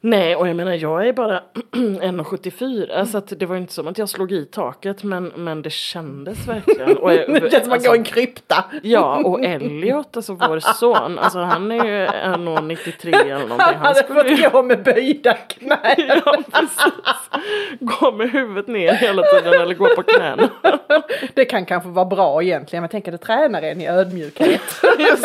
Nej och jag menar jag är bara 1,74 så att det var inte som att jag slog i taket men, men det kändes verkligen. Och jag, Det känns som att alltså, gå i en krypta. Ja och Elliot, alltså vår son, alltså han är ju 1,93 eller någonting. Han Han hade skulle fått gå med böjda knän. ja, precis. gå med huvudet ner hela tiden eller gå på knäna. Det kan kanske vara bra egentligen, men tänker att det tränar en i ödmjukhet. Just.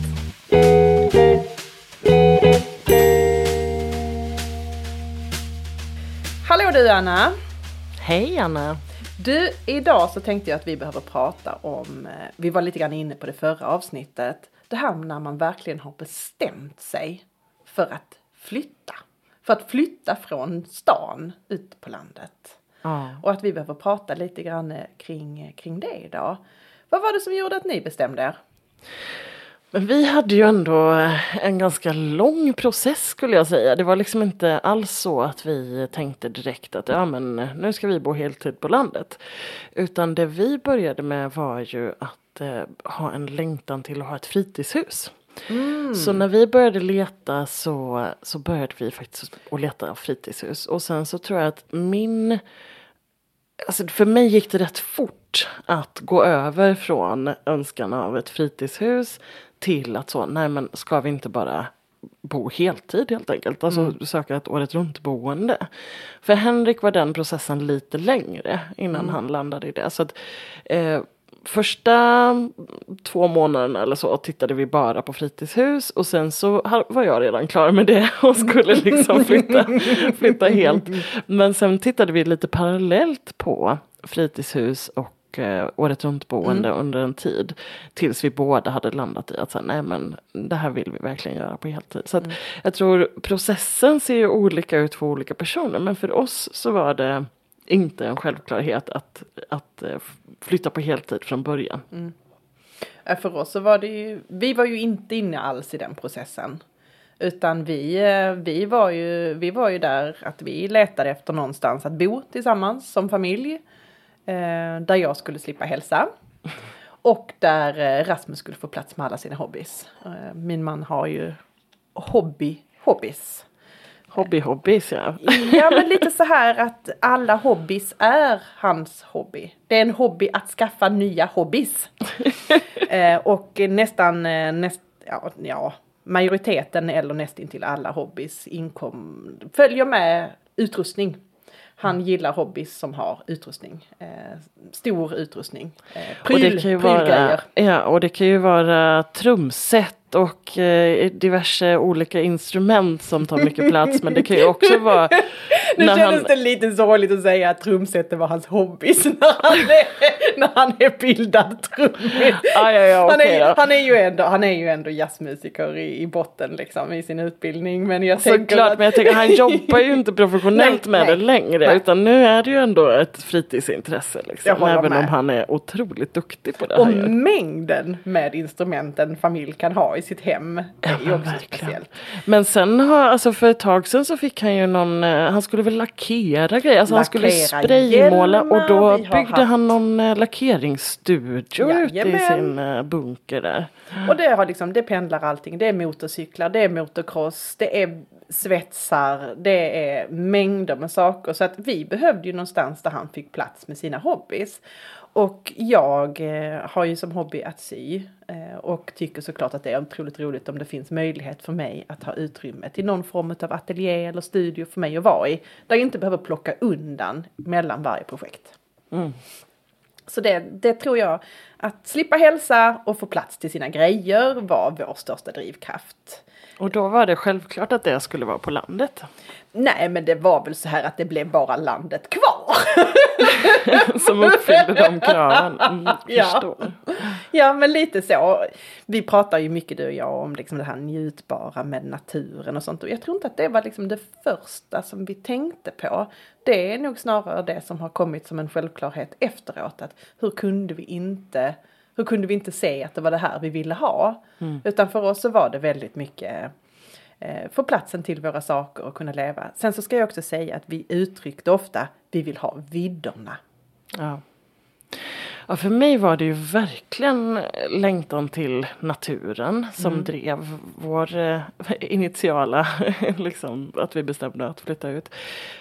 Hallå du Anna. Hej Anna! Du, idag så tänkte jag att vi behöver prata om, eh, vi var lite grann inne på det förra avsnittet, det här när man verkligen har bestämt sig för att flytta. För att flytta från stan ut på landet. Ja. Och att vi behöver prata lite grann eh, kring, kring det idag. Vad var det som gjorde att ni bestämde er? Men vi hade ju ändå en ganska lång process skulle jag säga. Det var liksom inte alls så att vi tänkte direkt att ja men nu ska vi bo heltid på landet. Utan det vi började med var ju att eh, ha en längtan till att ha ett fritidshus. Så när vi började leta så, så började vi faktiskt att leta fritidshus. Och sen så tror jag att min Alltså för mig gick det rätt fort att gå över från önskan av ett fritidshus till att så, nej men ska vi inte bara bo heltid helt enkelt, alltså söka ett året runt boende. För Henrik var den processen lite längre innan han landade i det. Så att, eh, första två månaderna eller så tittade vi bara på fritidshus och sen så var jag redan klar med det och skulle liksom flytta, flytta helt. Men sen tittade vi lite parallellt på fritidshus och eh, året runt boende under en tid. Tills vi båda hade landat i att säga, nej men det här vill vi verkligen göra på heltid. Så att jag tror processen ser ju olika ut för olika personer men för oss så var det inte en självklarhet att, att eh, flytta på heltid från början. Ja, För oss så var det ju, vi var ju inte inne alls i den processen. Utan vi, eh, vi, var ju, vi var ju där att vi letade efter någonstans att bo tillsammans som familj. Eh, där jag skulle slippa hälsa. Och där eh, Rasmus skulle få plats med alla sina hobbys. Eh, min man har ju hobby, hobbys. Hobby hobbys ja. Ja men lite så här att alla hobbys är hans hobby. Det är en hobby att skaffa nya hobbys. och nästan, näst, ja, ja, majoriteten eller nästintill alla hobbys inkom, följer med utrustning. Han gillar hobbys som har utrustning. Eh, stor utrustning. Eh, Och det pryl, kan ju vara, ja, och det kan ju vara trumset och eh, diverse olika instrument som tar mycket plats. Men det kan ju också vara Nu när kändes han, det lite sorgligt att säga att trumsetet var hans hobbys när han är, när han är bildad trummis. Ja, ja, ja, han, är, då. han, är ju ändå, han är ju ändå jazzmusiker i, i botten liksom i sin utbildning. Men jag tänker Såklart, att... men jag tänker han jobbar ju inte professionellt Nej, med det nej, längre. nej. Utan nu är det ju ändå ett fritidsintresse. Liksom, även med. om han är otroligt duktig på det Och han gör. mängden med instrument en familj kan ha i sitt hem är ju men också speciellt. Men sen har, alltså för ett tag sedan så fick han ju någon, eh, han skulle väl lackera grejer, alltså han skulle Lackera spraymåla och då hjälmar, vi har byggde haft- han någon eh, lackeringsstudio ute i sin eh, bunker där. Och det har liksom, det pendlar allting. Det är motorcyklar, det är motocross, det är svetsar, det är mängder med saker. Så att vi behövde ju någonstans där han fick plats med sina hobbys. Och jag eh, har ju som hobby att sy eh, och tycker såklart att det är otroligt roligt om det finns möjlighet för mig att ha utrymme till någon form av ateljé eller studio för mig att vara i. Där jag inte behöver plocka undan mellan varje projekt. Så det, det tror jag, att slippa hälsa och få plats till sina grejer var vår största drivkraft. Och då var det självklart att det skulle vara på landet. Nej men det var väl så här att det blev bara landet kvar. som uppfyllde de kraven. Mm, Ja. förstår. Ja men lite så. Vi pratar ju mycket du och jag om liksom det här njutbara med naturen och sånt. Och jag tror inte att det var liksom det första som vi tänkte på. Det är nog snarare det som har kommit som en självklarhet efteråt. Att hur kunde vi inte hur kunde vi inte se att det var det här vi ville ha? Utan för oss så var det väldigt mycket Eh, få platsen till våra saker och kunna leva. Sen så ska jag också säga att vi uttryckte ofta vi vill ha vidderna. Ja. Ja, för mig var det ju verkligen längtan till naturen som Mm. drev vår eh, initiala, liksom, att vi bestämde att flytta ut.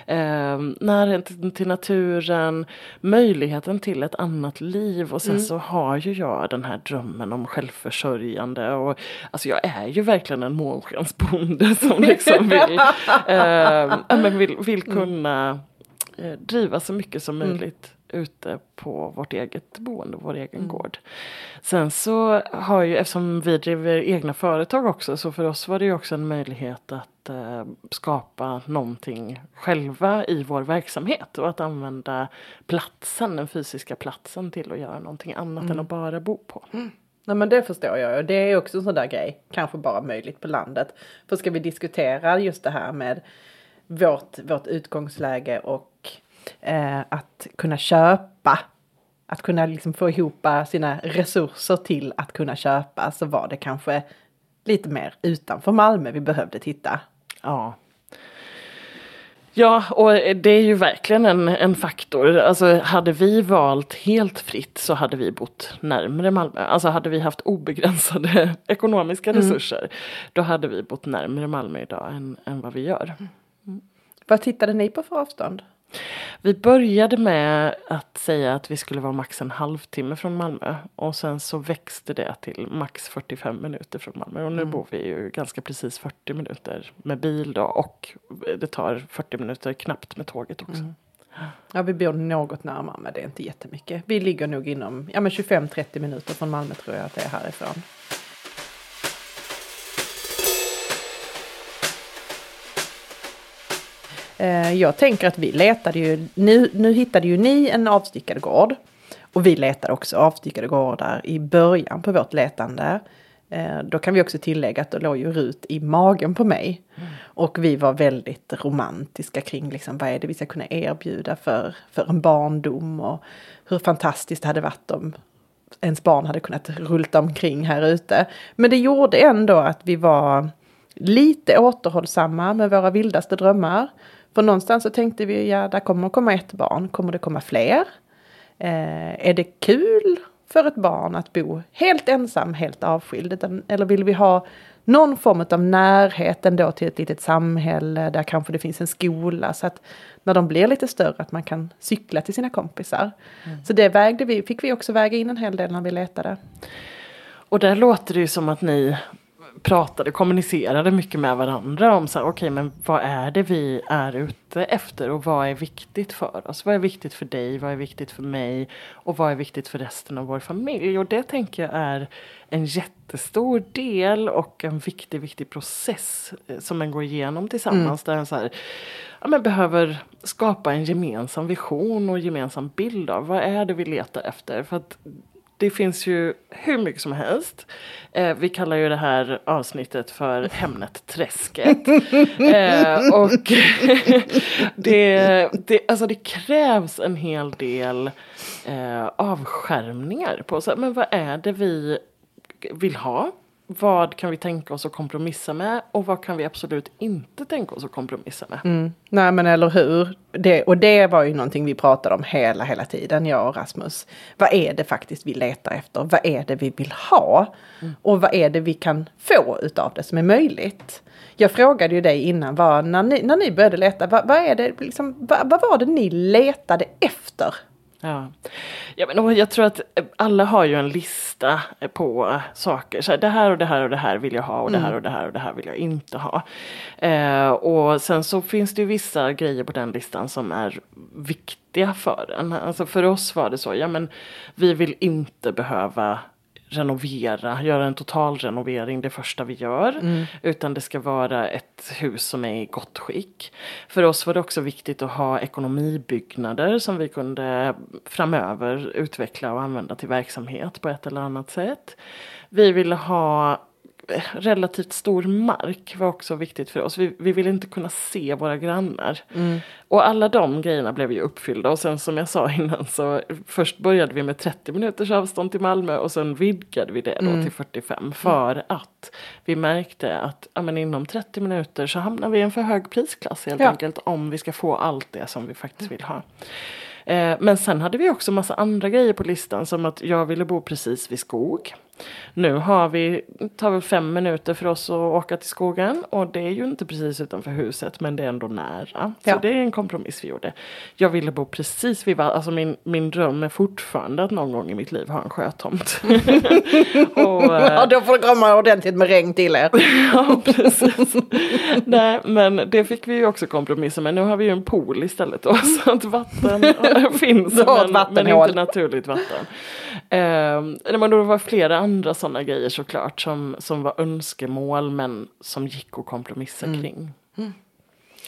Eh, närheten till naturen, möjligheten till ett annat liv och sen Mm. så har ju jag den här drömmen om självförsörjande och alltså jag är ju verkligen en månskensbonde som liksom vill, eh, men vill, vill kunna eh, driva så mycket som möjligt ute på vårt eget boende, vår egen gård. Sen så har ju, eftersom vi driver egna företag också, så för oss var det ju också en möjlighet att eh, skapa någonting själva i vår verksamhet och att använda platsen, den fysiska platsen till att göra någonting annat än att bara bo på. Nej men det förstår jag och det är också en sån där grej, kanske bara möjligt på landet. För ska vi diskutera just det här med vårt, vårt utgångsläge och eh, att kunna köpa, att kunna liksom få ihop sina resurser till att kunna köpa så var det kanske lite mer utanför Malmö vi behövde titta. Ja. Ja, och det är ju verkligen en, en faktor. Alltså hade vi valt helt fritt så hade vi bott närmre Malmö. Alltså hade vi haft obegränsade ekonomiska resurser då hade vi bott närmre Malmö idag än, än vad vi gör. Vad tittade ni på för avstånd? Vi började med att säga att vi skulle vara max en halvtimme från Malmö och sen så växte det till max 45 minuter från Malmö och nu bor vi ju ganska precis 40 minuter med bil då och det tar 40 minuter knappt med tåget också. Ja vi bor något närmare men det är inte jättemycket. Vi ligger nog inom ja, men 25-30 minuter från Malmö tror jag att det är härifrån. Eh, jag tänker att vi letade ju, nu, nu hittade ju ni en avstyckad gård. Och vi letade också avstyckade gårdar i början på vårt letande. Eh, då kan vi också tillägga att då låg ju Rut i magen på mig. Och vi var väldigt romantiska kring liksom, vad är det vi ska kunna erbjuda för, för en barndom. Och hur fantastiskt det hade varit om ens barn hade kunnat rulta omkring här ute. Men det gjorde ändå att vi var lite återhållsamma med våra vildaste drömmar. För någonstans så tänkte vi, ja, där kommer att komma ett barn. Kommer det komma fler? Eh, är det kul för ett barn att bo helt ensam, helt avskild? Eller vill vi ha någon form av närhet ändå till ett litet samhälle där kanske det finns en skola så att när de blir lite större att man kan cykla till sina kompisar. Så det vägde vi, fick vi också väga in en hel del när vi letade. Och där låter det ju som att ni pratade, kommunicerade mycket med varandra om så här, okej men vad är det vi är ute efter och vad är viktigt för oss? Vad är viktigt för dig? Vad är viktigt för mig? Och vad är viktigt för resten av vår familj? Och det tänker jag är en jättestor del och en viktig, viktig process eh, som man går igenom tillsammans. Där en så här, ja, men behöver skapa en gemensam vision och gemensam bild av vad är det vi letar efter. För att det finns ju hur mycket som helst. Eh, vi kallar ju det här avsnittet för Hemnet Träsket. eh, och det, det, alltså det krävs en hel del eh, avskärmningar på så, men vad är det vi vill ha? Vad kan vi tänka oss att kompromissa med och vad kan vi absolut inte tänka oss att kompromissa med? Mm. Nej men eller hur. Det, och det var ju någonting vi pratade om hela, hela tiden, jag och Rasmus. Vad är det faktiskt vi letar efter? Vad är det vi vill ha? Och vad är det vi kan få utav det som är möjligt? Jag frågade ju dig innan, vad, när, ni, när ni började leta, vad, vad, är det, liksom, vad, vad var det ni letade efter? Ja. Ja, men jag tror att eh, alla har ju en lista eh, på saker. Så här, det här och det här och det här vill jag ha och det här och det här och det här vill jag inte ha. Eh, och sen så finns det ju vissa grejer på den listan som är viktiga för en. Alltså för oss var det så, ja men vi vill inte behöva renovera, göra en totalrenovering det första vi gör. Mm. Utan det ska vara ett hus som är i gott skick. För oss var det också viktigt att ha ekonomibyggnader som vi kunde framöver utveckla och använda till verksamhet på ett eller annat sätt. Vi ville ha relativt stor mark var också viktigt för oss. Vi, vi ville inte kunna se våra grannar. Mm. Och alla de grejerna blev ju uppfyllda och sen som jag sa innan så först började vi med 30 minuters avstånd till Malmö och sen vidgade vi det då Mm. till 45 för att vi märkte att ja, men inom 30 minuter så hamnar vi i en för hög prisklass helt Ja. enkelt om vi ska få allt det som vi faktiskt vill ha. Eh, men sen hade vi också massa andra grejer på listan som att jag ville bo precis vid skog. Nu har vi, tar väl fem minuter för oss att åka till skogen och det är ju inte precis utanför huset men det är ändå nära. Så Ja. det är en kompromiss vi gjorde. Jag ville bo precis vid, va- alltså min, min dröm är fortfarande att någon gång i mitt liv ha en sjötomt. och, eh, Ja, då får det komma ordentligt med regn till er. Ja, precis. Nej, men det fick vi ju också kompromissa med. Nu har vi ju en pool istället då, så att vatten finns, men, men inte naturligt vatten. Nej, men det var flera andra sådana grejer såklart som, som var önskemål men som gick att kompromissa Mm. kring.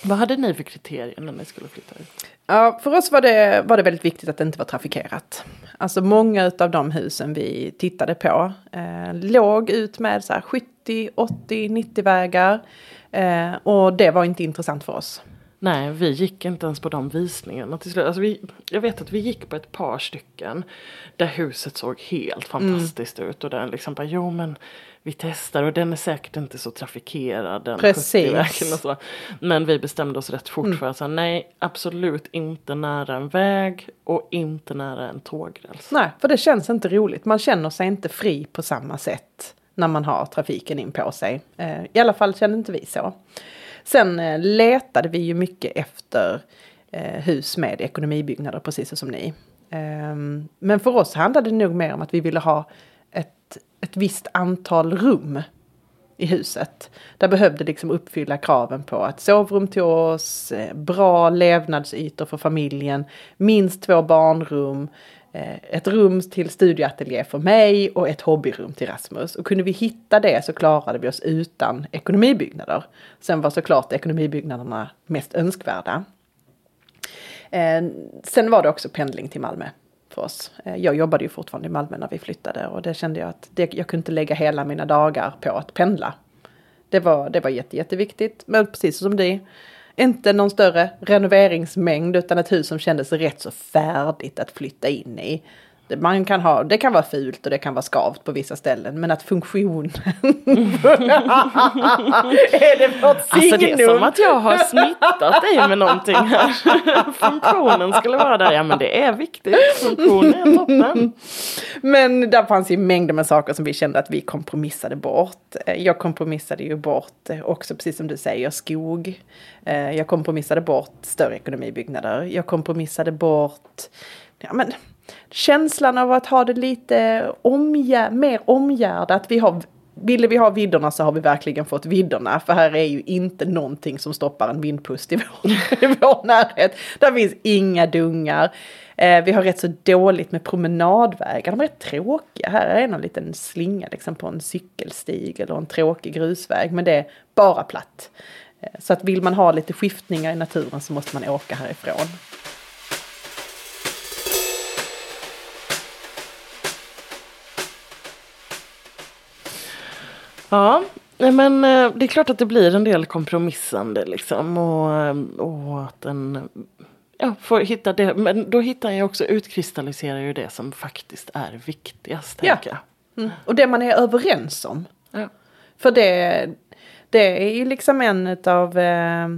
Vad hade ni för kriterier när ni skulle flytta ut? Ja, för oss var det, var det väldigt viktigt att det inte var trafikerat. Alltså många av de husen vi tittade på eh, låg ut med så här 70, 80, 90 vägar. Eh, och det var inte intressant för oss. Nej, vi gick inte ens på de visningarna till slut. Alltså vi, jag vet att vi gick på ett par stycken där huset såg helt fantastiskt ut och där liksom bara, jo men vi testar och den är säkert inte så trafikerad den Precis. 70-vägen och så. Men vi bestämde oss rätt fort för att säga nej, absolut inte nära en väg och inte nära en tågräls. Nej, för det känns inte roligt. Man känner sig inte fri på samma sätt när man har trafiken in på sig. Eh, I alla fall kände inte vi så. Sen eh, letade vi ju mycket efter eh, hus med ekonomibyggnader, precis som ni. Ehm, men för oss handlade det nog mer om att vi ville ha ett, ett visst antal rum i huset. Där behövde liksom uppfylla kraven på att sovrum till oss, eh, bra levnadsytor för familjen, minst två barnrum, eh, Eh, ett rum till studieateljé för mig och ett hobbyrum till Rasmus. Och kunde vi hitta det så klarade vi oss utan ekonomibyggnader. Sen var såklart ekonomibyggnaderna mest önskvärda. Eh, sen var det också pendling till Malmö för oss. Eh, jag jobbade ju fortfarande i Malmö när vi flyttade och det kände jag att det, jag kunde inte lägga hela mina dagar på att pendla. Det var, det var jätte, jätteviktigt, men precis som det inte någon större renoveringsmängd utan ett hus som kändes rätt så färdigt att flytta in i. Man kan ha, det kan vara fult och det kan vara skavt på vissa ställen men att funktionen... är det vårt Alltså det är signum? som att jag har smittat dig med någonting här. Funktionen skulle vara där, ja men det är viktigt. Funktionen är toppen. Men där fanns ju mängder med saker som vi kände att vi kompromissade bort. Eh, Jag kompromissade ju bort eh, också, precis som du säger, skog. Eh, Jag kompromissade bort större ekonomibyggnader. Jag kompromissade bort ja, men, känslan av att ha det lite omgär, mer omgärdat. Vi har, ville vi ha vidderna så har vi verkligen fått vidderna. För här är ju inte någonting som stoppar en vindpust i vår, i vår närhet. Där finns inga dungar. Eh, vi har rätt så dåligt med promenadvägar. De är rätt tråkiga. Här är någon liten slinga liksom på en cykelstig eller en tråkig grusväg. Men det är bara platt. Eh, så att vill man ha lite skiftningar i naturen så måste man åka härifrån. Ja, men eh, det är klart att det blir en del kompromissande liksom. Och, eh, och att en ja, får hitta det. Men då hittar jag också, utkristalliserar ju det som faktiskt är viktigast. Ja. Mm. Och det man är överens om. Ja. För det, det är ju liksom en av eh,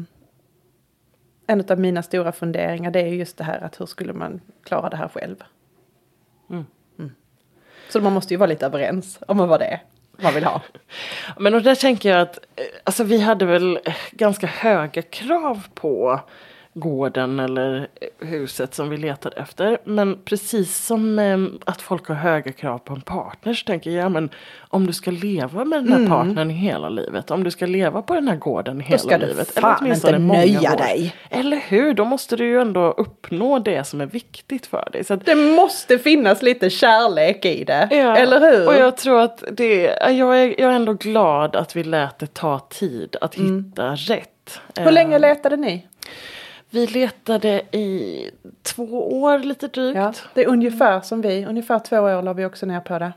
en av mina stora funderingar. Det är ju just det här att hur skulle man klara det här själv. Mm. Mm. Så man måste ju vara lite överens om vad det är man vill ha. Men och där tänker jag att eh, alltså, vi hade väl ganska höga krav på gården eller huset som vi letade efter. Men precis som eh, att folk har höga krav på en partner så tänker jag, ja, men om du ska leva med den här partnern i hela livet, om du ska leva på den här gården hela ska du livet. fan åtminstone inte nöja år. dig. Eller hur, då måste du ju ändå uppnå det som är viktigt för dig. Så att, Det måste finnas lite kärlek i det. Ja, Eller hur? Och jag tror att det, jag är, jag är ändå glad att vi lät det ta tid att hitta rätt. Hur länge Eh, letade ni? Vi letade i två år lite drygt. Ja, det är ungefär som vi. Ungefär två år la vi också ner på det.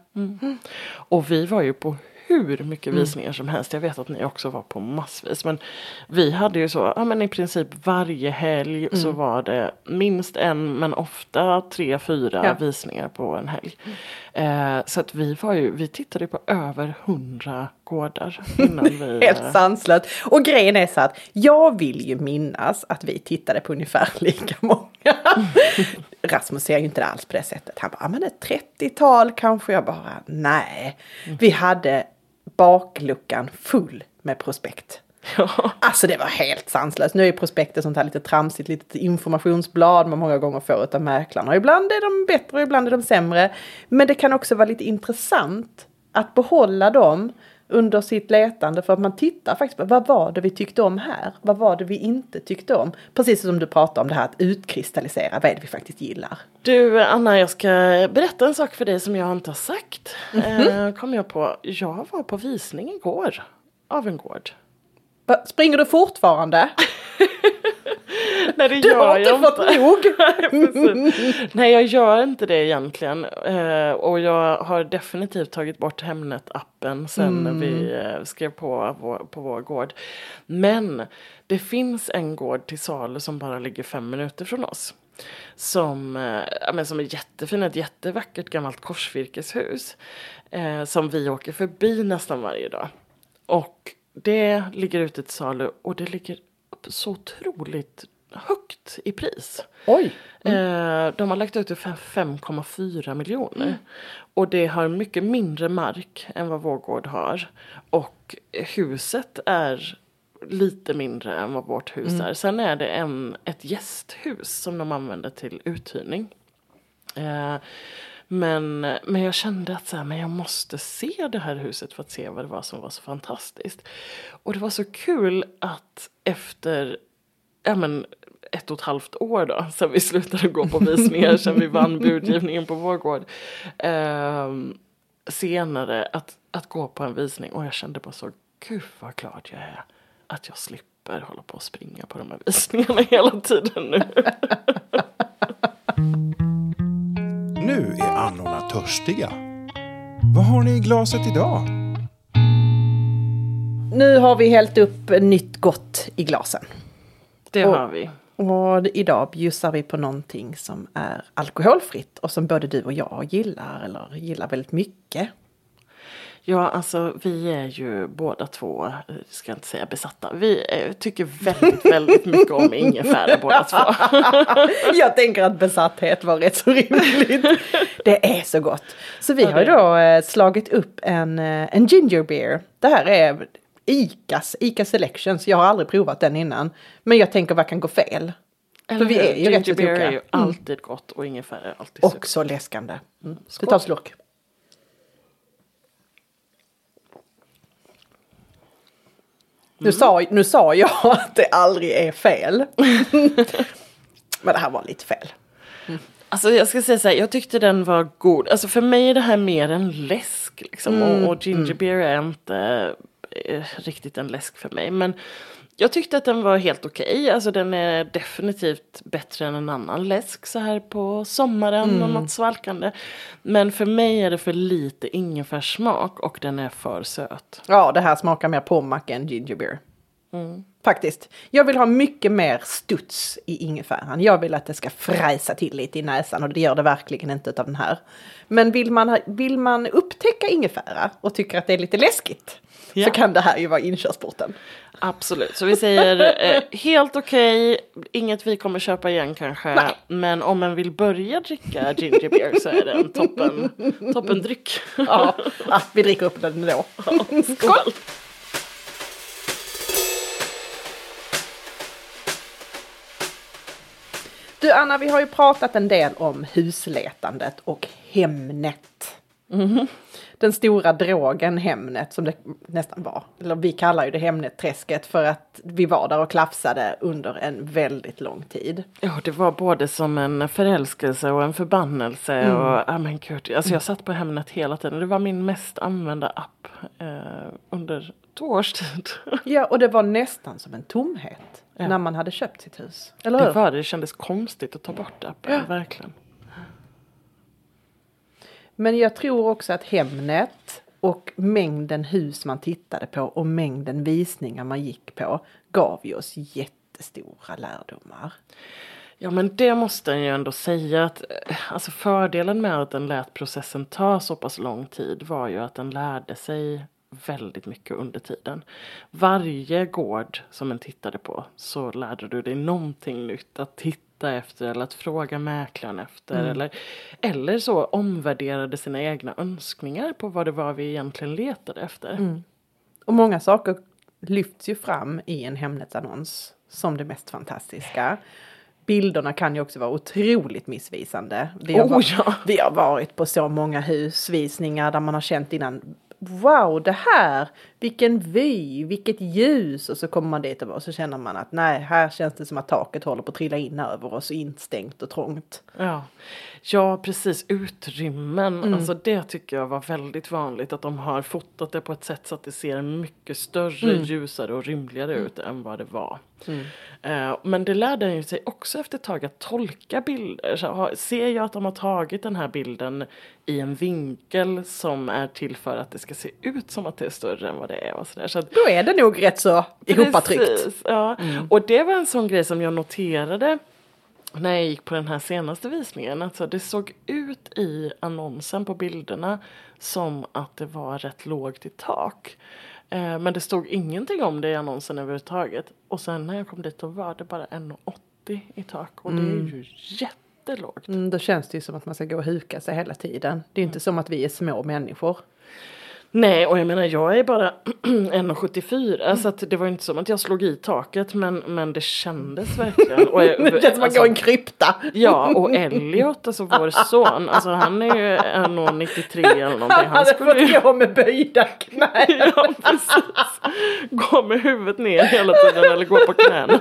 Och vi var ju på hur mycket Mm. visningar som helst. Jag vet att ni också var på massvis. Men vi hade ju så, ja men i princip varje helg så Mm. var det minst en men ofta tre, fyra Ja. visningar på en helg. Eh, så att vi var ju, vi tittade på över hundra gårdar vi... Helt eh, sanslöst. Och grejen är så att jag vill ju minnas att vi tittade på ungefär lika många. Rasmus ser ju inte alls på det sättet. Han bara, "Ja, men ett 30-tal kanske. Jag bara, nej. Vi hade bakluckan full med prospekt. Ja. Alltså det var helt sanslöst. Nu är prospektet sånt här lite tramsigt, litet informationsblad man många gånger får utav mäklarna. Ibland är de bättre och ibland är de sämre. Men det kan också vara lite intressant att behålla dem under sitt letande för att man tittar faktiskt på vad var det vi tyckte om här? Vad var det vi inte tyckte om? Precis som du pratar om det här att utkristallisera, vad är det vi faktiskt gillar? Du Anna, jag ska berätta en sak för dig som jag inte har sagt. Mhm. eh, kom jag på. Jag var på visning igår. Av en gård. Springer du fortfarande? Nej, det Du gör har inte jag fått nog! Nej, jag gör inte det egentligen. Eh, och jag har definitivt tagit bort Hemnet-appen sen Mm. vi eh, skrev på vår, på vår gård. Men det finns en gård till salu som bara ligger fem minuter från oss. Som, eh, men som är jättefin, ett jättevackert gammalt korsvirkeshus. Eh, som vi åker förbi nästan varje dag. Och det ligger ute till salu och det ligger så otroligt högt i pris. Oj! Eh, de har lagt ut det för 5,4 miljoner. Och det har mycket mindre mark än vad vår gård har. Och huset är lite mindre än vad vårt hus är. Sen är det en, ett gästhus som de använder till uthyrning. Eh, men, men jag kände att så här, men jag måste se det här huset för att se vad det var som var så fantastiskt. Och det var så kul att efter ja, men, ett och ett halvt år då, sen vi slutade gå på visningar, sen vi vann budgivningen på vår gård. ehm, senare att, att gå på en visning och jag kände bara så, gud vad glad jag är att jag slipper hålla på och springa på de här visningarna hela tiden. Nu törstiga. Vad har ni i glaset idag? Nu har vi hällt upp nytt gott i glasen. Det Och- har vi. Och idag bjussar vi på någonting som är alkoholfritt och som både du och jag gillar eller gillar väldigt mycket. Ja, alltså vi är ju båda två, eh, ska jag inte säga besatta, vi eh, tycker väldigt, väldigt mycket om ingefära båda två. Jag tänker att besatthet var rätt så rimligt. Det är så gott. Så vi Ja, har då eh, slagit upp en, en ginger beer. Det här är Icas, Ica Selections. Jag har aldrig provat den innan. Men jag tänker vad kan gå fel? Eller vi är ju rätt så är ju Mm. alltid gott och ingefära är alltid Och så läskande. Mm. Vi tar slurk. Nu, sa, nu sa jag att det aldrig är fel. Men det här var lite fel. Alltså jag ska säga så här, jag tyckte den var god. Alltså för mig är det här mer en läsk. Liksom. och, och ginger beer är inte eh, riktigt en läsk för mig. Men jag tyckte att den var helt okej. Alltså den är definitivt bättre än en annan läsk så här på sommaren och något svalkande. Men för mig är det för lite ingefärssmak och den är för söt. Ja, det här smakar mer pommac än ginger beer. Faktiskt. Jag vill ha mycket mer studs i ingefäran. Jag vill att det ska fräsa till lite i näsan och det gör det verkligen inte av den här. Men vill man, vill man upptäcka ingefära och tycker att det är lite läskigt Ja. så kan det här ju vara inkörsporten. Absolut, så vi säger eh, helt okej, inget vi kommer köpa igen kanske. Nej. Men om man vill börja dricka ginger beer så är det en toppen, toppen dryck. Ja, ah, vi dricker upp den då. Skål! Du Anna, vi har ju pratat en del om husletandet och Hemnet. Den stora drogen Hemnet som det nästan var. Eller vi kallar ju det Hemnet-träsket för att vi var där och klafsade under en väldigt lång tid. Ja, det var både som en förälskelse och en förbannelse. Och, ja, men gud, alltså jag satt på Hemnet hela tiden. Det var min mest använda app eh, under två års tid. Ja, och det var nästan som en tomhet Ja. när man hade köpt sitt hus. Eller Det var det, det kändes konstigt att ta bort appen, verkligen. Men jag tror också att Hemnet och mängden hus man tittade på och mängden visningar man gick på gav ju oss jättestora lärdomar. Ja men det måste jag ju ändå säga att eh, alltså fördelen med att den lät processen ta så pass lång tid var ju att den lärde sig väldigt mycket under tiden. Varje gård som en tittade på så lärde du dig någonting nytt att titta efter eller att fråga mäklaren efter eller, eller så omvärderade sina egna önskningar på vad det var vi egentligen letade efter. Och många saker lyfts ju fram i en Hemnetsannons som det mest fantastiska. Bilderna kan ju också vara otroligt missvisande. Vi har, Oh, ja. vi har varit på så många husvisningar där man har känt innan Wow, det här, vilken vy, vilket ljus och så kommer man dit och så känner man att nej, här känns det som att taket håller på att trilla in över oss, instängt och trångt. Ja. ja, precis. Utrymmen. Mm. Alltså det tycker jag var väldigt vanligt. Att de har fotat det på ett sätt så att det ser mycket större, Mm. ljusare och rymligare ut än vad det var. Eh, men det lärde han ju sig också efter ett tag att tolka bilder. Så har, ser jag att de har tagit den här bilden i en vinkel som är till för att det ska se ut som att det är större än vad det är. Och så där. Så att Då är det nog rätt så ihopatryckt. Ja. Och det var en sån grej som jag noterade när jag gick på den här senaste visningen. Alltså det såg ut i annonsen på bilderna som att det var rätt lågt i tak. Eh, men det stod ingenting om det i annonsen överhuvudtaget. Och sen när jag kom dit då var det bara 1,80 i tak. Och det är ju jättelågt. Mm, då känns det ju som att man ska gå och huka sig hela tiden. Det är ju inte som att vi är små människor. Nej, och jag menar jag är bara 1,74 så att det var inte som att jag slog i taket men, men det kändes verkligen. Och jag, Det känns som att alltså, gå i en krypta. Ja, och Elliot, alltså vår son, alltså han är ju 1,93 eller någonting. Han Han skulle ju fått gå med böjda knän. ja, precis. gå med huvudet ner hela tiden eller gå på knäna.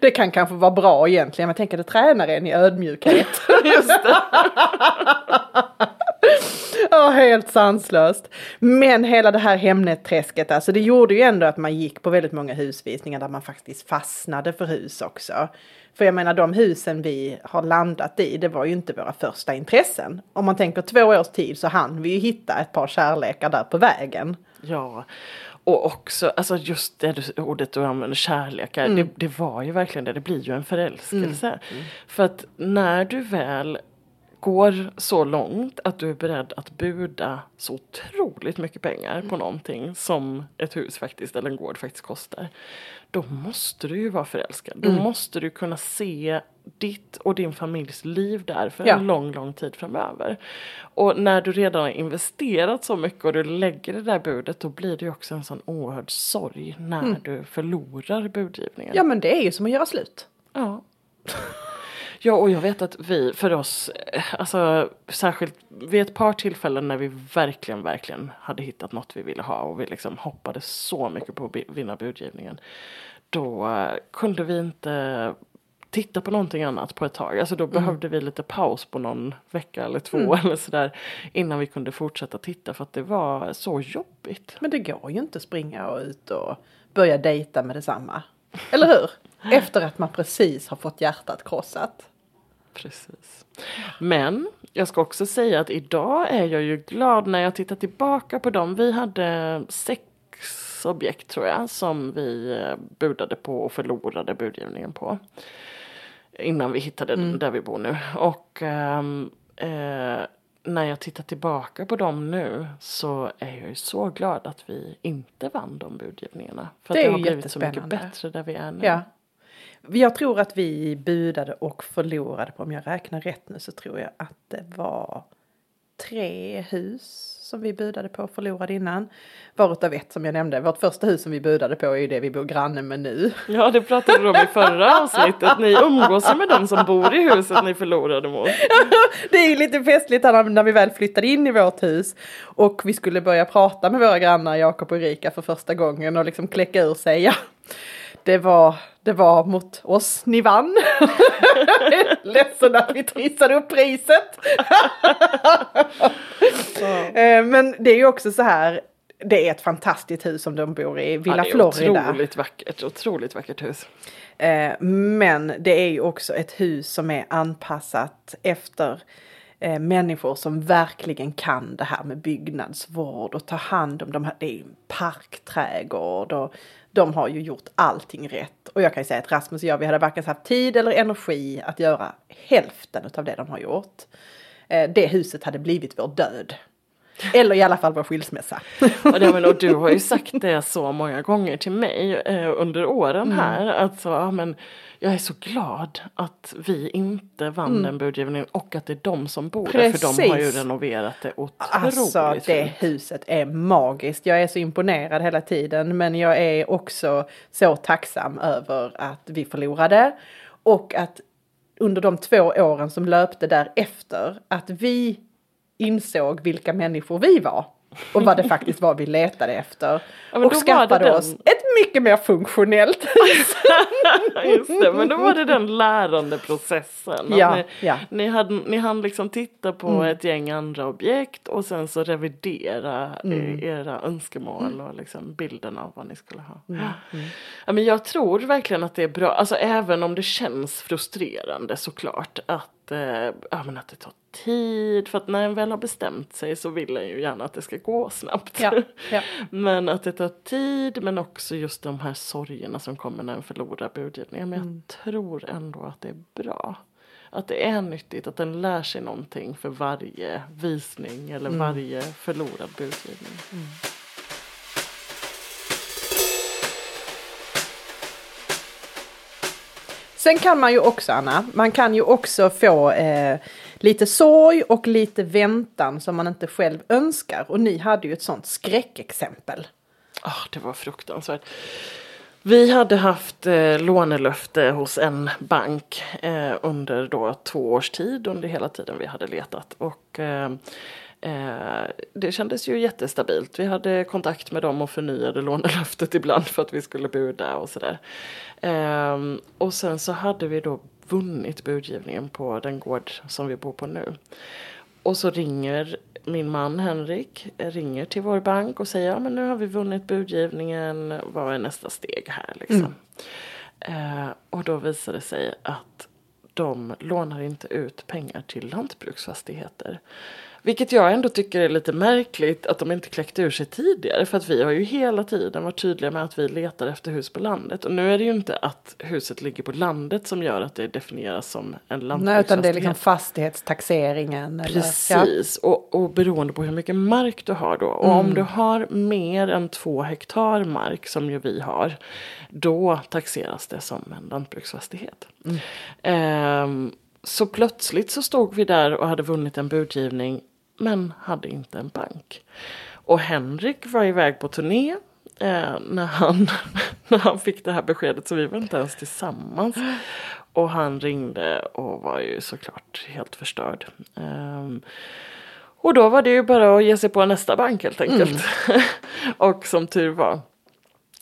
Det kan kanske vara bra egentligen. Men tänker att det tränar en i ödmjukhet. Just det. Ja, helt sanslöst. Men hela det här Hemnet-träsket, alltså det gjorde ju ändå att man gick på väldigt många husvisningar där man faktiskt fastnade för hus också. För jag menar de husen vi har landat i, det var ju inte våra första intressen. Om man tänker två års tid så hann vi ju hitta ett par kärlekar där på vägen. Ja, och också alltså just det ordet du använder, kärlekar, det, det var ju verkligen det, det blir ju en förälskelse. För att när du väl går så långt att du är beredd att buda så otroligt mycket pengar på någonting som ett hus faktiskt eller en gård faktiskt kostar. Då måste du ju vara förälskad. Då måste du kunna se ditt och din familjs liv där för Ja. en lång, lång tid framöver. Och när du redan har investerat så mycket och du lägger det där budet då blir det ju också en sån oerhörd sorg när du förlorar budgivningen. Ja men det är ju som att göra slut. Ja. Ja, och jag vet att vi, för oss, eh, alltså särskilt vid ett par tillfällen när vi verkligen, verkligen hade hittat något vi ville ha och vi liksom hoppades så mycket på att vinna budgivningen. Då eh, kunde vi inte titta på någonting annat på ett tag. Alltså då behövde vi lite paus på någon vecka eller två eller sådär innan vi kunde fortsätta titta för att det var så jobbigt. Men det går ju inte springa och ut och börja dejta med detsamma. Eller hur? Efter att man precis har fått hjärtat krossat. Precis. Men jag ska också säga att idag är jag ju glad när jag tittar tillbaka på dem. Vi hade sex objekt tror jag som vi eh, budade på och förlorade budgivningen på. Innan vi hittade där vi bor nu. Och ehm, eh, när jag tittar tillbaka på dem nu så är jag ju så glad att vi inte vann de budgivningarna. För Det att är det har blivit så mycket bättre där vi är nu. Ja. Jag tror att vi budade och förlorade på, om jag räknar rätt nu så tror jag att det var tre hus som vi budade på och förlorade innan. Varutav ett som jag nämnde. Vårt första hus som vi budade på är ju det vi bor granne med nu. Ja, det pratade du om i förra avsnittet. Ni umgås ju med de som bor i huset ni förlorade mot. Det är ju lite festligt här när vi väl flyttade in i vårt hus och vi skulle börja prata med våra grannar Jakob och Erika för första gången och liksom kläcka ur sig. Ja, det var, det var mot oss ni vann. Ledsen att vi trissade upp priset. Eh, Men det är ju också så här, det är ett fantastiskt hus som de bor i, Villa ja, det är Florida. Otroligt vackert, otroligt vackert hus. Eh, Men det är ju också ett hus som är anpassat efter eh, människor som verkligen kan det här med byggnadsvård och ta hand om de här. Det är en parkträdgård och de har ju gjort allting rätt. Och jag kan ju säga att Rasmus och jag, vi hade varken haft tid eller energi att göra hälften av det de har gjort. Eh, det huset hade blivit vår död. Eller i alla fall vår skilsmässa. Och, det, men, och du har ju sagt det så många gånger till mig eh, under åren Mm. här. Alltså, ja, men jag är så glad att vi inte vann den budgivningen och att det är de som bor där. För de har ju Mm. Precis. renoverat det otroligt Alltså det fint. huset är magiskt. Jag är så imponerad hela tiden men jag är också så tacksam över att vi förlorade. Och att under de två åren som löpte därefter att vi insåg vilka människor vi var. Och vad det faktiskt var vi letade efter. Ja, och skaffade oss ett mycket mer funktionellt hus. Just det, men då var det den lärande processen. Att Ja, ni, ja. Ni, hade, ni hann liksom titta på Mm. ett gäng andra objekt och sen så revidera Mm. eh, era önskemål och liksom bilden av vad ni skulle ha. Mm, Ja, men jag tror verkligen att det är bra, alltså även om det känns frustrerande såklart att, eh, ja, men att det tar tid. För att när en väl har bestämt sig så vill en ju gärna att det ska gå snabbt. Ja, ja. Men att det tar tid men också just de här sorgerna som kommer när en förlorar budgivningen. Men Mm. jag tror ändå att det är bra. Att det är nyttigt, att den lär sig någonting för varje visning eller Mm. varje förlorad budgivning. Sen kan man ju också, Anna, man kan ju också få eh, lite sorg och lite väntan som man inte själv önskar. Och ni hade ju ett sånt skräckexempel. Ah, det var fruktansvärt. Vi hade haft eh, lånelöfte hos en bank eh, under då två års tid under hela tiden vi hade letat. Och eh, eh, det kändes ju jättestabilt. Vi hade kontakt med dem och förnyade lånelöftet ibland för att vi skulle buda och sådär. Eh, och sen så hade vi då vunnit budgivningen på den gård som vi bor på nu. Och så ringer min man Henrik ringer till vår bank och säger ja men nu har vi vunnit budgivningen, vad är nästa steg här liksom. Eh, och då visar det sig att de lånar inte ut pengar till lantbruksfastigheter. Vilket jag ändå tycker är lite märkligt att de inte kläckte ur sig tidigare. För att vi har ju hela tiden varit tydliga med att vi letar efter hus på landet. Och nu är det ju inte att huset ligger på landet som gör att det definieras som en Nej, lantbruksfastighet. utan det är liksom fastighetstaxeringen. Eller, Precis, och, och beroende på hur mycket mark du har då. Och om du har mer än två hektar mark som ju vi har. Då taxeras det som en lantbruksfastighet. Ehm, så plötsligt så stod vi där och hade vunnit en budgivning. Men hade inte en bank. Och Henrik var iväg på turné. Eh, när, han, när han fick det här beskedet så vi var inte ens tillsammans. Och han ringde och var ju såklart helt förstörd. Ehm, och då var det ju bara att ge sig på nästa bank helt enkelt. och som tur var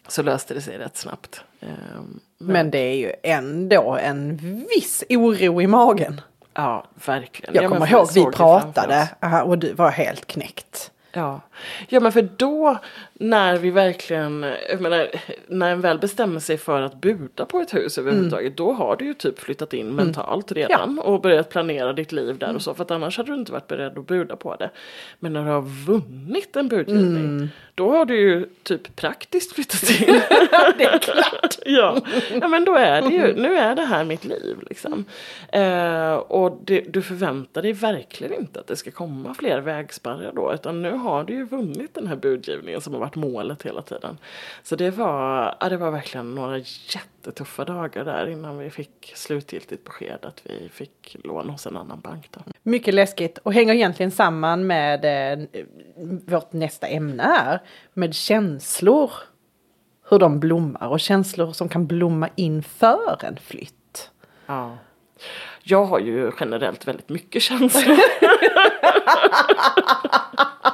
så löste det sig rätt snabbt. Ehm, Men det är ju ändå en viss oro i magen. Ja, verkligen. Jag kommer ihåg vi pratade och du var helt knäckt. Ja. Ja, men för då när vi verkligen, jag menar, när en väl bestämmer sig för att buda på ett hus överhuvudtaget, då har du ju typ flyttat in mentalt redan och börjat planera ditt liv där och så, för att annars hade du inte varit beredd att buda på det. Men när du har vunnit en budgivning, då har du ju typ praktiskt flyttat in. Det är klart. ja. ja, men då är det ju, nu är det här mitt liv liksom. Eh, och det, du förväntar dig verkligen inte att det ska komma fler vägspärrar då, utan nu har du ju vunnit den här budgivningen som har varit målet hela tiden. Så det var, ja, det var verkligen några jättetuffa dagar där innan vi fick slutgiltigt besked att vi fick lån hos en annan bank. Då. Mycket läskigt och hänger egentligen samman med eh, vårt nästa ämne här. Med känslor. Hur de blommar och känslor som kan blomma inför en flytt. Ja. Jag har ju generellt väldigt mycket känslor.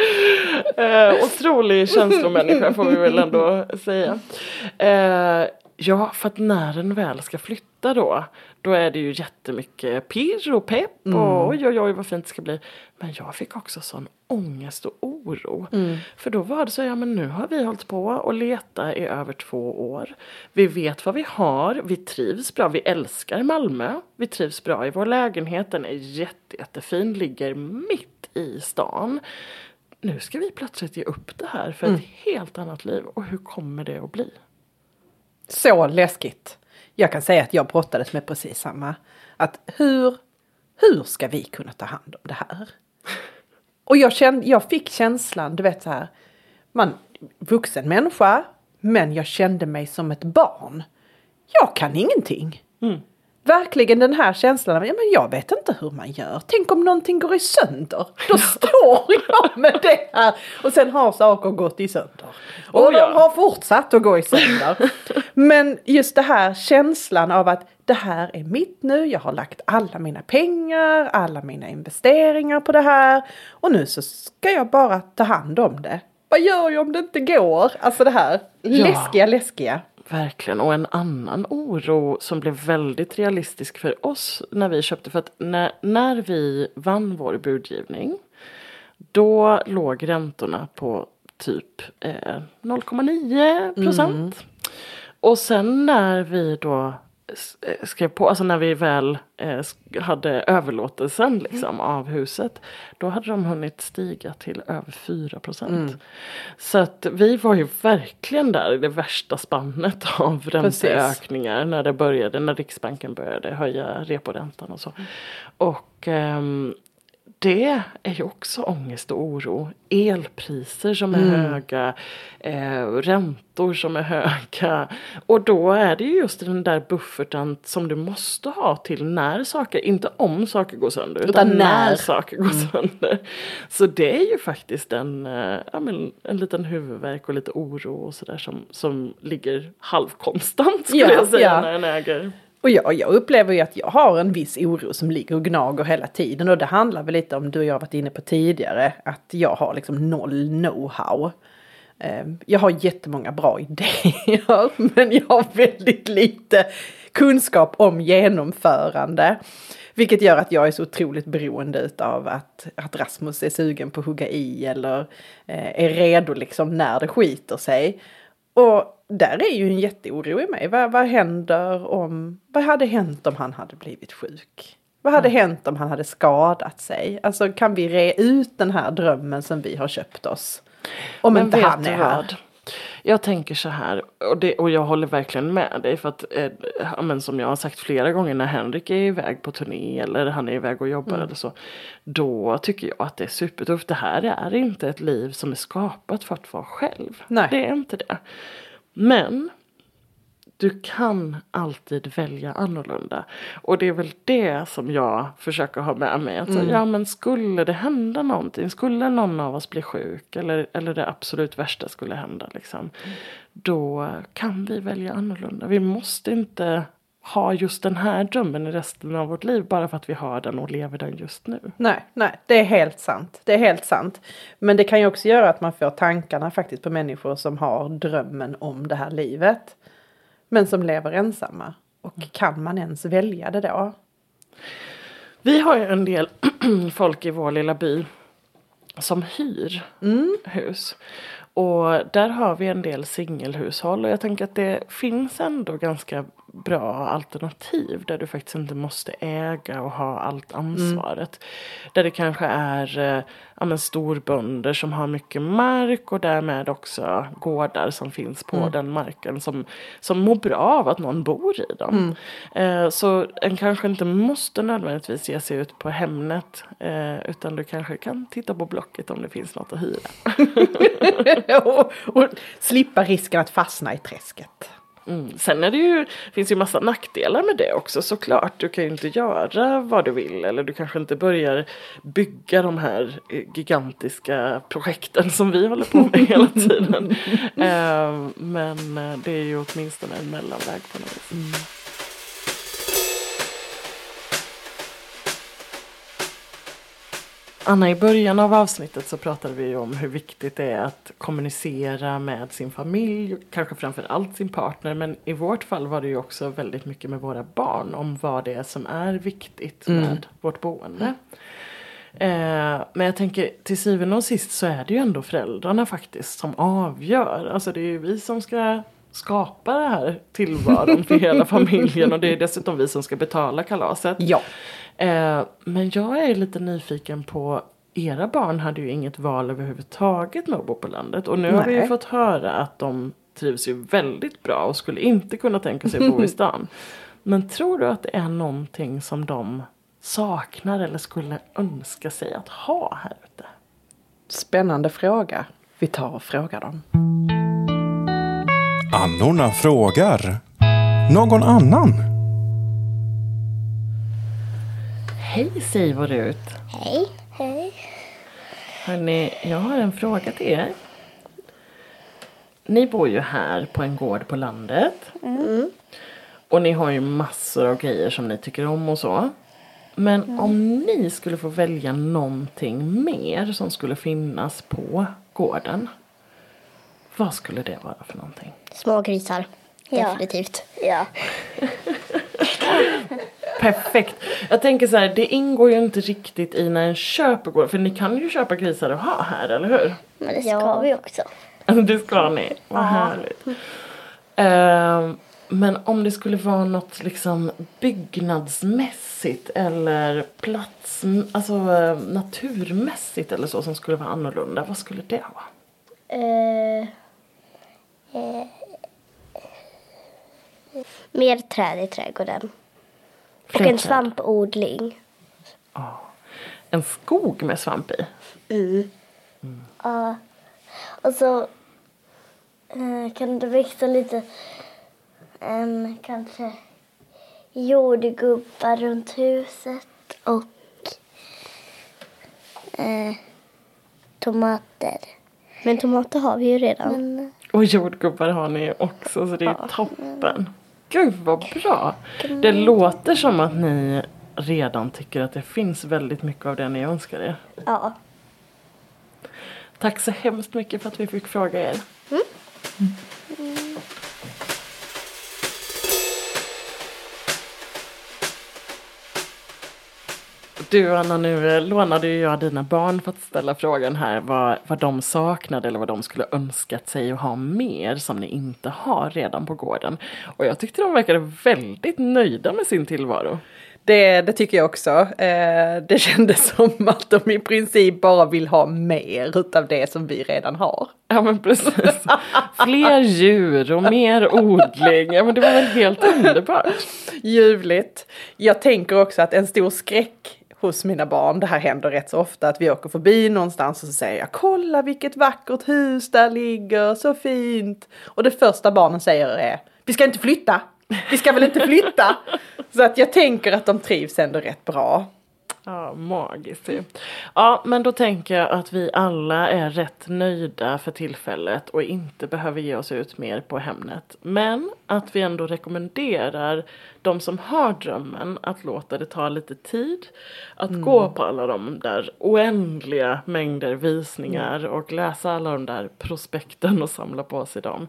eh, otrolig känslomänniska får vi väl ändå säga. Eh, ja, för att när den väl ska flytta då, då är det ju jättemycket pirr och pepp och oj oj oj vad fint det ska bli. Men jag fick också sån ångest och oro. För då var det så, ja men nu har vi hållit på och leta i över två år. Vi vet vad vi har, vi trivs bra, vi älskar Malmö. Vi trivs bra i vår lägenhet, den är jätte, jättefin, ligger mitt i stan. Nu ska vi plötsligt ge upp det här för ett helt annat liv och hur kommer det att bli? Så läskigt. Jag kan säga att jag brottades med precis samma. Att hur, hur ska vi kunna ta hand om det här? Och jag, kände, jag fick känslan, du vet så här, man, vuxen människa, men jag kände mig som ett barn. Jag kan ingenting. Verkligen den här känslan av, ja men jag vet inte hur man gör. Tänk om någonting går i sönder. Då står jag med det här. Och sen har saker gått i sönder. Och Oh ja. de har fortsatt att gå i sönder. Men just det här känslan av att det här är mitt nu. Jag har lagt alla mina pengar, alla mina investeringar på det här. Och nu så ska jag bara ta hand om det. Vad gör jag om det inte går? Alltså det här läskiga, läskiga. Verkligen, och en annan oro som blev väldigt realistisk för oss när vi köpte, för att när, när vi vann vår budgivning då låg räntorna på typ eh, 0,9 procent. Och sen när vi då skrev på, alltså när vi väl eh, hade överlåtelsen liksom av huset. Då hade de hunnit stiga till över 4 procent. Så att vi var ju verkligen där i det värsta spannet av ränteökningar. När det började, när Riksbanken började höja reporäntan och så. Och ehm, det är ju också ångest och oro. Elpriser som är höga, eh, räntor som är höga. Och då är det ju just den där bufferten som du måste ha till när saker, inte om saker går sönder, utan, Utan när. när. saker går sönder. Så det är ju faktiskt en, eh, ja, men, en liten huvudvärk och lite oro och sådär som, som ligger halvkonstant skulle Ja, jag säga ja. när en äger. Och jag, jag upplever ju att jag har en viss oro som ligger och gnager hela tiden. Och det handlar väl lite om du och jag har varit inne på tidigare. Att jag har liksom noll know-how. Ehm, jag har jättemånga bra idéer. Men jag har väldigt lite kunskap om genomförande. Vilket gör att jag är så otroligt beroende av att, att Rasmus är sugen på att hugga i eller eh, är redo liksom när det skiter sig. Och där är ju en jätteoro i mig. Vad, vad händer om, vad hade hänt om han hade blivit sjuk? Vad hade hänt om han hade skadat sig? Alltså kan vi re ut den här drömmen som vi har köpt oss? Om Men inte han är vad? Jag tänker så här, och, det, och jag håller verkligen med dig för att, eh, men som jag har sagt flera gånger när Henrik är iväg på turné eller han är iväg och jobbar Mm. eller så. Då tycker jag att det är supertufft. Det här är inte ett liv som är skapat för att vara själv. Nej. Det är inte det. Men du kan alltid välja annorlunda. Och det är väl det som jag försöker ha med mig. Alltså, Ja men skulle det hända någonting, skulle någon av oss bli sjuk eller, eller det absolut värsta skulle hända. Liksom, Då kan vi välja annorlunda. Vi måste inte ha just den här drömmen i resten av vårt liv bara för att vi har den och lever den just nu. Nej, nej, det är helt sant. Det är helt sant. Men det kan ju också göra att man får tankarna faktiskt på människor som har drömmen om det här livet. Men som lever ensamma. Och kan man ens välja det då? Vi har ju en del folk i vår lilla by som hyr hus. Och där har vi en del singelhushåll och jag tänker att det finns ändå ganska bra alternativ där du faktiskt inte måste äga och ha allt ansvaret. Där det kanske är eh, ja, men storbönder som har mycket mark och därmed också gårdar som finns på den marken som, som mår bra av att någon bor i dem. Eh, så en kanske inte måste nödvändigtvis ge sig ut på Hemnet eh, utan du kanske kan titta på Blocket om det finns något att hyra. och, och slippa risken att fastna i träsket. Mm. Sen är det ju, finns ju massa nackdelar med det också såklart. Du kan ju inte göra vad du vill eller du kanske inte börjar bygga de här eh, gigantiska projekten som vi håller på med hela tiden. Eh, men eh, det är ju åtminstone en mellanväg på något vis. Anna, i början av avsnittet så pratade vi om hur viktigt det är att kommunicera med sin familj, kanske framför allt sin partner, men i vårt fall var det ju också väldigt mycket med våra barn om vad det är som är viktigt med vårt boende. Eh, men jag tänker till syvende och sist så är det ju ändå föräldrarna faktiskt som avgör. Alltså det är ju vi som ska skapa det här tillvaron för hela familjen och det är dessutom vi som ska betala kalaset. Ja. Eh, men jag är lite nyfiken på era barn hade ju inget val överhuvudtaget med att bo på landet. Och nu har vi ju Nej. fått höra att de trivs ju väldigt bra och skulle inte kunna tänka sig att bo i stan. Men tror du att det är någonting som de saknar eller skulle önska sig att ha här ute? Spännande fråga. Vi tar och frågar dem. Annorna frågar. Någon annan? Hej Siv och Rut! Hej. Hej. Hörrni, jag har en fråga till er. Ni bor ju här på en gård på landet. Och ni har ju massor av grejer som ni tycker om och så. Men om ni skulle få välja någonting mer som skulle finnas på gården. Vad skulle det vara för någonting? Små grisar. Ja. Definitivt. Ja. Perfekt. Jag tänker så här, det ingår ju inte riktigt i när en köper gård. För ni kan ju köpa grisar och ha här, eller hur? Men det ska Ja. vi också. Det ska ni, vad härligt. Ehm, men om det skulle vara något liksom byggnadsmässigt eller plats, alltså eh, naturmässigt eller så som skulle vara annorlunda, vad skulle det vara? Eh, eh, mer träd i trädgården. Och Fler en träd. svampodling. En skog med svamp i? Ja. Och så eh, kan det växa lite em, kanske jordgubbar runt huset och eh, tomater. Men tomater har vi ju redan. Men, Och jordgubbar har ni också så det är toppen. Gud vad bra! Det låter som att ni redan tycker att det finns väldigt mycket av det ni önskar er. ja. Tack så hemskt mycket för att vi fick fråga er. Du Anna, nu eh, lånade ju jag dina barn för att ställa frågan här vad, vad de saknade eller vad de skulle önskat sig att ha mer som ni inte har redan på gården. Och jag tyckte de verkade väldigt nöjda med sin tillvaro. Det, det tycker jag också. Eh, det kändes som att de i princip bara vill ha mer utav det som vi redan har. Ja men precis. Fler djur och mer odling. Ja men det var väl helt underbart. Ljuvligt. Jag tänker också att en stor skräck hos mina barn, det här händer rätt så ofta, att vi åker förbi någonstans och så säger jag kolla vilket vackert hus där ligger, så fint. Och det första barnen säger är vi ska inte flytta, vi ska väl inte flytta. så att jag tänker att de trivs ändå rätt bra. Ja, magiskt ju. Ja, men då tänker jag att vi alla är rätt nöjda för tillfället och inte behöver ge oss ut mer på Hemnet. Men att vi ändå rekommenderar de som har drömmen att låta det ta lite tid. Att gå på alla de där oändliga mängder visningar och läsa alla de där prospekten och samla på sig dem.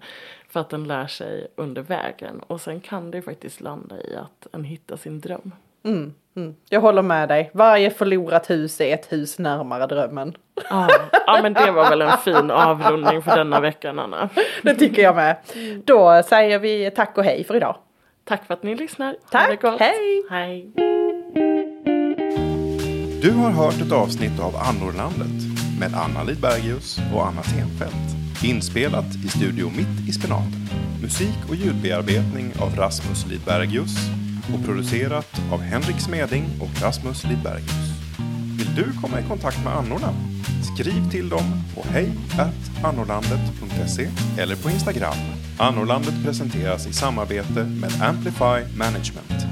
För att en lär sig under vägen. Och sen kan det faktiskt landa i att en hittar sin dröm. Mm, mm. Jag håller med dig, varje förlorat hus är ett hus närmare drömmen. Ja, ja men det var väl en fin avrundning för denna veckan Anna. Det tycker jag med. Då säger vi tack och hej för idag. Tack för att ni lyssnar. Tack, hej. Hej. Du har hört ett avsnitt av Annorlandet med Anna Lidbergius och Anna Tenfelt. Inspelat i Studio Mitt i Spenaten. Musik och ljudbearbetning av Rasmus Lidbergius och producerat av Henrik Smeding och Rasmus Lidbergius. Vill du komma i kontakt med annorna? Skriv till dem på hejatannorlandet.se eller på Instagram. Annorlandet presenteras i samarbete med Amplify Management.